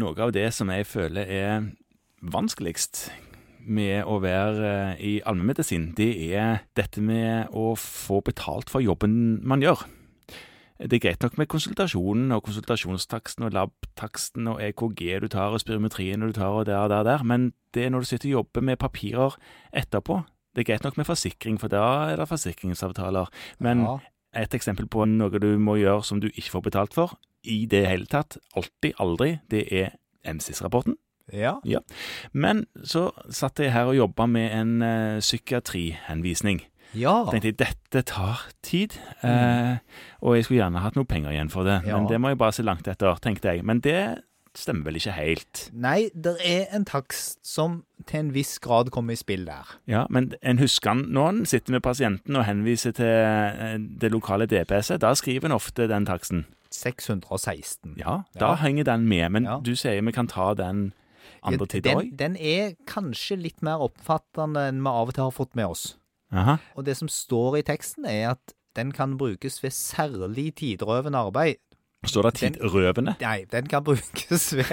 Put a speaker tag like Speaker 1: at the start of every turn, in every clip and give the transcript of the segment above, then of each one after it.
Speaker 1: Noe av det som jeg føler er vanskeligst med å være eh, i allmennmedisin, det er dette med å få betalt for jobben man gjør. Det er greit nok med konsultasjonen og konsultasjonstaksten og labtaksten og EKG du tar og spirometrien du tar og der og der, der, men det er når du sitter og jobber med papirer etterpå. Det er greit nok med forsikring, for da er det forsikringsavtaler. Men
Speaker 2: Ja.
Speaker 1: et eksempel på noe du må gjøre som du ikke får betalt for, i det hele tatt, alltid, aldri, det er MSIS-rapporten.
Speaker 2: Ja.
Speaker 1: Men så satt jeg her og jobba med en uh, psykiatrihenvisning.
Speaker 2: Ja.
Speaker 1: Tenkte jeg dette tar tid, eh, og jeg skulle gjerne hatt noe penger igjen for det.
Speaker 2: Ja.
Speaker 1: Men det må jeg bare se langt etter, tenkte jeg. Men det stemmer vel ikke helt.
Speaker 2: Nei, det er en takst som til en viss grad kommer i spill der.
Speaker 1: Ja, Men en husker noen sitter med pasienten og henviser til eh, det lokale DPS-et. Da skriver en ofte den taksten.
Speaker 2: 616.
Speaker 1: Ja, da henger den med. Men
Speaker 2: Ja.
Speaker 1: du sier vi kan ta den andre tider òg?
Speaker 2: den, den er kanskje litt mer oppfattende enn vi av og til har fått med oss.
Speaker 1: Aha.
Speaker 2: Og det som står i teksten, er at den kan brukes ved særlig tidrøvende arbeid.
Speaker 1: Står det
Speaker 2: Den-
Speaker 1: tidrøvende?
Speaker 2: Nei, den kan brukes ved,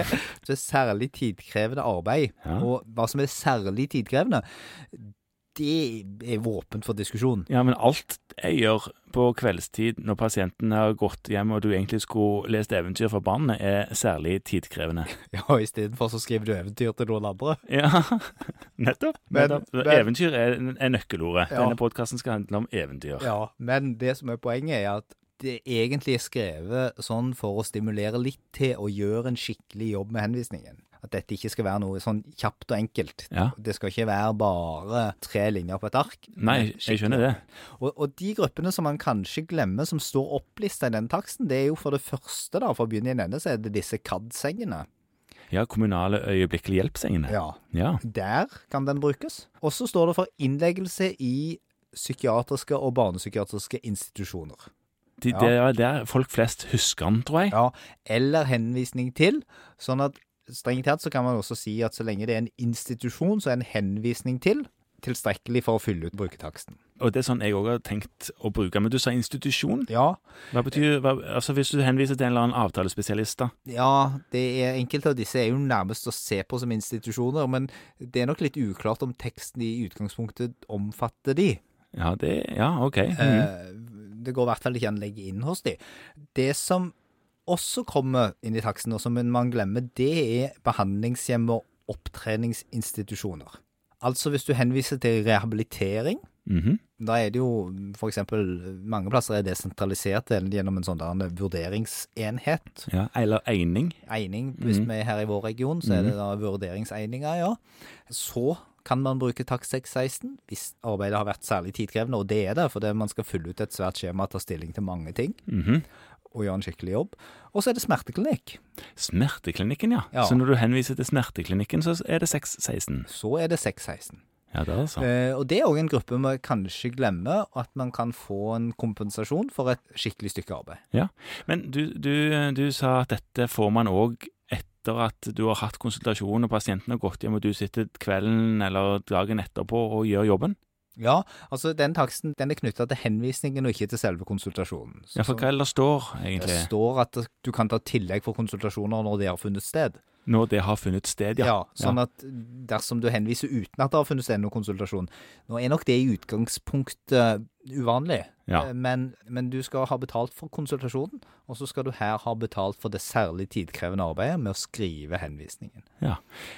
Speaker 2: ved særlig tidkrevende arbeid.
Speaker 1: Ja.
Speaker 2: Og hva som er særlig tidkrevende, det er våpen for diskusjon.
Speaker 1: Ja, men alt jeg gjør på kveldstid når pasienten har gått hjem og du egentlig skulle lest eventyr for barnet, er særlig tidkrevende.
Speaker 2: Ja, Istedenfor så skriver du eventyr til noen andre.
Speaker 1: Ja, nettopp.
Speaker 2: Men-
Speaker 1: nettopp.
Speaker 2: men-
Speaker 1: eventyr er, er nøkkelordet.
Speaker 2: Ja.
Speaker 1: Denne podkasten skal handle om eventyr.
Speaker 2: Ja, men det som er poenget, er at det egentlig er skrevet sånn for å stimulere litt til å gjøre en skikkelig jobb med henvisningen. At dette ikke skal være noe sånn kjapt og enkelt.
Speaker 1: Ja.
Speaker 2: Det skal ikke være bare tre linjer på et ark.
Speaker 1: Nei, jeg skjønner det.
Speaker 2: Og, og de gruppene som man kanskje glemmer, som står opplista i den taksten, det er jo for det første, da, for å begynne i denne, så er det disse CAD-sengene.
Speaker 1: Ja, kommunale øyeblikkelig hjelp-sengene.
Speaker 2: Ja.
Speaker 1: Ja.
Speaker 2: Der kan den brukes. Og så står det for innleggelse i psykiatriske og barnepsykiatriske institusjoner.
Speaker 1: De,
Speaker 2: Ja.
Speaker 1: Det er der folk flest husker den, tror jeg.
Speaker 2: Ja, eller henvisning til. Sånn at strengt tatt så kan man også si at så lenge det er en institusjon, så er en henvisning til tilstrekkelig for å fylle ut brukertaksten.
Speaker 1: Og det er sånn jeg òg har tenkt å bruke. Men du sa institusjon.
Speaker 2: Ja,
Speaker 1: Hva betyr hva, Altså Hvis du henviser til en eller annen avtalespesialist, da.
Speaker 2: ja, det er enkelte av disse er jo nærmest å se på som institusjoner, men det er nok litt uklart om teksten i utgangspunktet omfatter de.
Speaker 1: Ja, det Ja, OK. Mm.
Speaker 2: Eh, Det går i hvert fall ikke an å legge inn hos de. Det som også kommer inn i taksten, og som man glemmer, det er behandlingshjem og opptreningsinstitusjoner. Altså hvis du henviser til rehabilitering,
Speaker 1: Mhm.
Speaker 2: da er det jo eksempel mange plasser er desentralisert gjennom en sånn vurderingsenhet.
Speaker 1: Ja, Eller eining.
Speaker 2: Eining, hvis
Speaker 1: Mhm.
Speaker 2: vi er her i vår region, så er det da vurderingseininger, ja. Så kan man bruke takst 616 hvis arbeidet har vært særlig tidkrevende, og det er det, fordi man skal fylle ut et svært skjema og ta stilling til mange ting,
Speaker 1: Mhm.
Speaker 2: Og gjøre en skikkelig jobb. Og så er det smerteklinikk.
Speaker 1: Smerteklinikken, ja.
Speaker 2: Ja.
Speaker 1: Så når du henviser til smerteklinikken, så er det 616.
Speaker 2: Så er det 616.
Speaker 1: Ja, det er altså.
Speaker 2: Eh, og det er òg en gruppe vi kanskje glemmer, at man kan få en kompensasjon for et skikkelig stykke arbeid.
Speaker 1: Ja. Men du, du, du sa at dette får man òg etter at du har hatt konsultasjon og pasienten har gått hjem, og du sitter kvelden eller dagen etterpå og gjør jobben?
Speaker 2: Ja, altså den taksten den er knytta til henvisningen og ikke til selve konsultasjonen. Så-
Speaker 1: Ja, for hva er det det står, egentlig?
Speaker 2: Det står at du kan ta tillegg for konsultasjoner når det har funnet sted.
Speaker 1: Når det har funnet sted, ja.
Speaker 2: Ja, sånn at dersom du henviser uten at det har funnet sted noen konsultasjon Nå er nok det i utgangspunktet uvanlig,
Speaker 1: Ja.
Speaker 2: Eh, men, men du skal ha betalt for konsultasjonen, og så skal du her ha betalt for det særlig tidkrevende arbeidet med å skrive henvisningen.
Speaker 1: ja.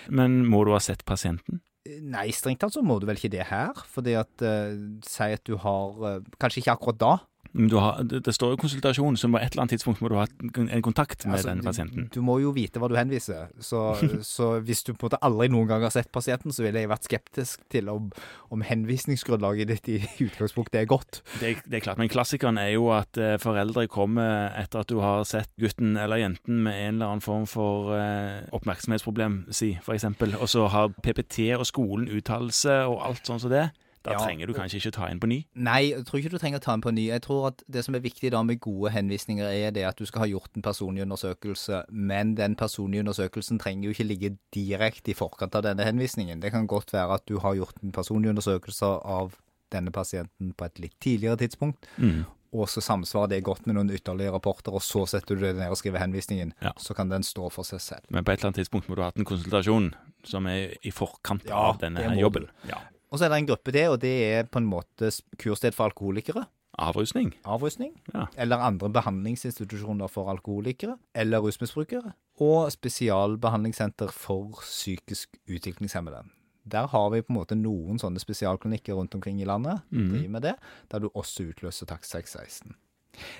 Speaker 1: Men må du ha sett pasienten?
Speaker 2: Nei, strengt tatt så må du vel ikke det her, fordi at uh, Si at du har uh, Kanskje ikke akkurat da.
Speaker 1: Du har, det, står jo konsultasjon, så på et eller annet tidspunkt må du ha en kontakt med
Speaker 2: Altså,
Speaker 1: den pasienten.
Speaker 2: Du, må jo vite hva du henviser. Så, så hvis du på en måte aldri noen gang har sett pasienten, så ville jeg vært skeptisk til om, om henvisningsgrunnlaget ditt i utgangspunktet er godt.
Speaker 1: Det, det er klart, men klassikeren er jo at eh, foreldre kommer etter at du har sett gutten eller jenten med en eller annen form for eh, oppmerksomhetsproblem, si, eksempel, og så har PPT og skolen uttalelse og alt sånn som det. Da
Speaker 2: Ja.
Speaker 1: trenger du kanskje ikke ta en på ny.
Speaker 2: Nei, jeg tror ikke du trenger å ta en på ny. Jeg tror at det som er viktig da med gode henvisninger, er det at du skal ha gjort en personlig undersøkelse, men den personlige undersøkelsen trenger jo ikke ligge direkte i forkant av denne henvisningen. Det kan godt være at du har gjort en personlig undersøkelse av denne pasienten på et litt tidligere tidspunkt,
Speaker 1: Mm.
Speaker 2: og så samsvarer det godt med noen ytterligere rapporter, og så setter du det ned og skriver henvisningen,
Speaker 1: Ja.
Speaker 2: så kan den stå for seg selv.
Speaker 1: Men på et eller annet tidspunkt må du ha hatt en konsultasjon som er i forkant
Speaker 2: Ja,
Speaker 1: av denne
Speaker 2: det må
Speaker 1: jobben.
Speaker 2: du.
Speaker 1: Ja.
Speaker 2: Og så er det en gruppe til, og det er på en måte kurssted kursted for alkoholikere.
Speaker 1: Avrusning.
Speaker 2: avrusning,
Speaker 1: Ja.
Speaker 2: eller andre behandlingsinstitusjoner for alkoholikere eller rusmisbrukere, og spesialbehandlingssenter for psykisk utviklingshemmede. Der har vi på en måte noen sånne spesialklinikker rundt omkring i landet,
Speaker 1: mm.
Speaker 2: driver med det, der du også utløser takst 616.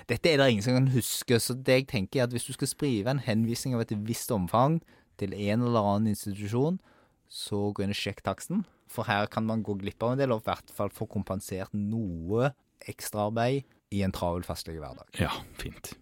Speaker 2: Dette er det ingen som kan huske, så det jeg tenker er at hvis du skal skrive en henvisning av et visst omfang til en eller annen institusjon, så gå inn og sjekk taksten, for her kan man gå glipp av en del, og i hvert fall få kompensert noe ekstraarbeid i en travel fastlegehverdag.
Speaker 1: Ja, fint.